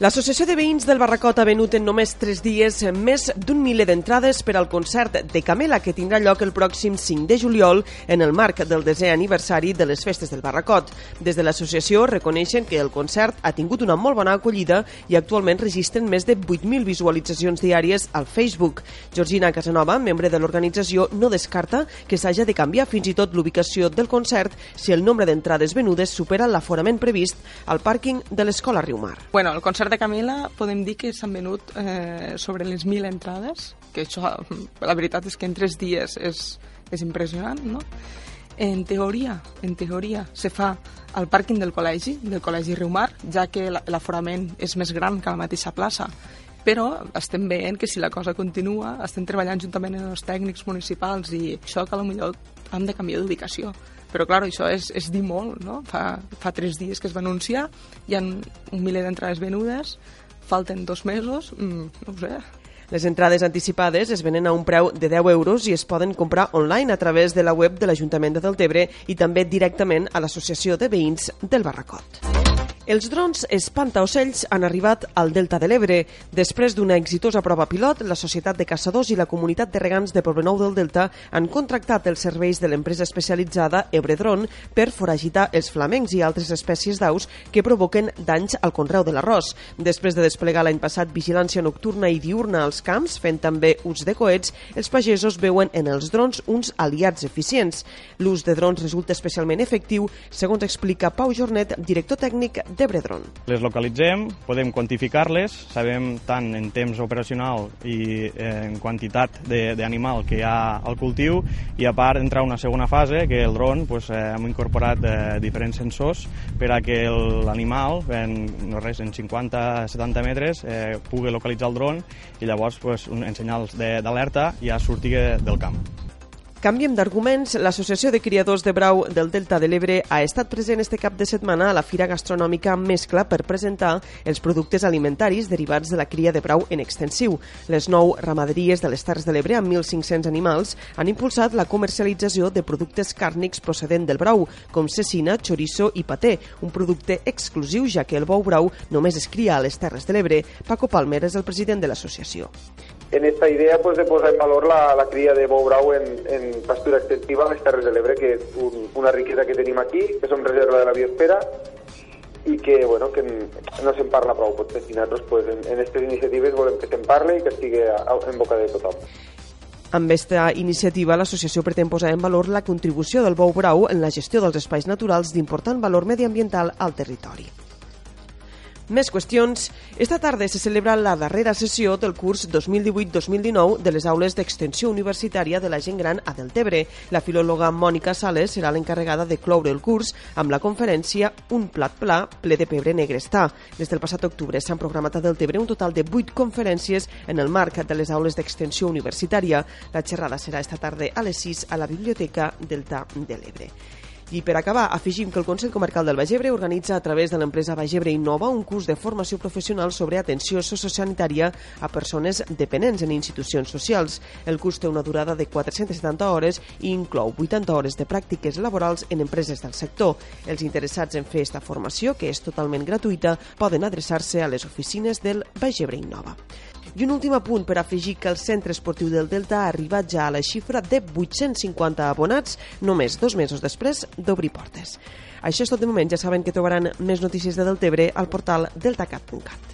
L'Associació de Veïns del Barracot ha venut en només 3 dies més d'un miler d'entrades per al concert de Camela que tindrà lloc el pròxim 5 de juliol en el marc del desè aniversari de les festes del Barracot. Des de l'associació reconeixen que el concert ha tingut una molt bona acollida i actualment registren més de 8.000 visualitzacions diàries al Facebook. Georgina Casanova, membre de l'organització, no descarta que s'haja de canviar fins i tot l'ubicació del concert si el nombre d'entrades venudes supera l'aforament previst al pàrquing de l'Escola Riumar. Bueno, el concert de Camila podem dir que s'han venut eh, sobre les 1.000 entrades, que això, la veritat és que en 3 dies és, és impressionant, no? En teoria, en teoria, se fa al pàrquing del col·legi, del col·legi Riumar, ja que l'aforament és més gran que la mateixa plaça. Però estem veient que si la cosa continua, estem treballant juntament amb els tècnics municipals i això que potser hem de canviar d'ubicació però clar, això és, és dir molt, no? Fa, fa tres dies que es va anunciar, hi ha un miler d'entrades venudes, falten dos mesos, mm, no ho sé, les entrades anticipades es venen a un preu de 10 euros i es poden comprar online a través de la web de l'Ajuntament de Deltebre i també directament a l'Associació de Veïns del Barracot. Els drons espantaocells han arribat al Delta de l'Ebre. Després d'una exitosa prova pilot, la Societat de Caçadors i la Comunitat de Regants de Poblenou del Delta han contractat els serveis de l'empresa especialitzada Ebredron per foragitar els flamencs i altres espècies d'aus que provoquen danys al conreu de l'arròs. Després de desplegar l'any passat vigilància nocturna i diurna als camps, fent també ús de coets, els pagesos veuen en els drons uns aliats eficients. L'ús de drons resulta especialment efectiu, segons explica Pau Jornet, director tècnic d'Ebredron. Les localitzem, podem quantificar-les, sabem tant en temps operacional i eh, en quantitat d'animal que hi ha al cultiu i a part entrar una segona fase que el dron pues, eh, hem incorporat eh, diferents sensors per a que l'animal en, no res, en 50-70 metres eh, pugui localitzar el dron i llavors pues, en senyals d'alerta ja surti del camp. Canviem d'arguments. L'Associació de Criadors de Brau del Delta de l'Ebre ha estat present este cap de setmana a la Fira Gastronòmica Mescla per presentar els productes alimentaris derivats de la cria de brau en extensiu. Les nou ramaderies de les Terres de l'Ebre, amb 1.500 animals, han impulsat la comercialització de productes càrnics procedent del brau, com cecina, chorizo i paté, un producte exclusiu ja que el bou brau només es cria a les Terres de l'Ebre. Paco Palmer és el president de l'associació en esta idea pues, de posar en valor la, la cria de bou brau en, en pastura extensiva a les Terres de l'Ebre, que és un, una riquesa que tenim aquí, que som reserva de la biosfera i que, bueno, que no se'n parla prou. Pues, destinar-nos pues, en, en aquestes iniciatives volem que se'n parli i que estigui en boca de tothom. Amb aquesta iniciativa, l'associació pretén posar en valor la contribució del bou brau en la gestió dels espais naturals d'important valor mediambiental al territori. Més qüestions. Esta tarda se celebra la darrera sessió del curs 2018-2019 de les aules d'extensió universitària de la gent gran a Deltebre. La filòloga Mònica Sales serà l'encarregada de cloure el curs amb la conferència Un plat pla ple de pebre negre està. Des del passat octubre s'han programat a Deltebre un total de 8 conferències en el marc de les aules d'extensió universitària. La xerrada serà esta tarda a les 6 a la Biblioteca Delta de l'Ebre. I per acabar, afegim que el Consell Comarcal del Bagebre organitza a través de l'empresa Bagebre Innova un curs de formació professional sobre atenció sociosanitària a persones dependents en institucions socials. El curs té una durada de 470 hores i inclou 80 hores de pràctiques laborals en empreses del sector. Els interessats en fer esta formació, que és totalment gratuïta, poden adreçar-se a les oficines del Bagebre Innova. I un últim apunt per afegir que el Centre Esportiu del Delta ha arribat ja a la xifra de 850 abonats només dos mesos després d'obrir portes. Això és tot de moment. Ja saben que trobaran més notícies de Deltebre al portal deltacat.cat.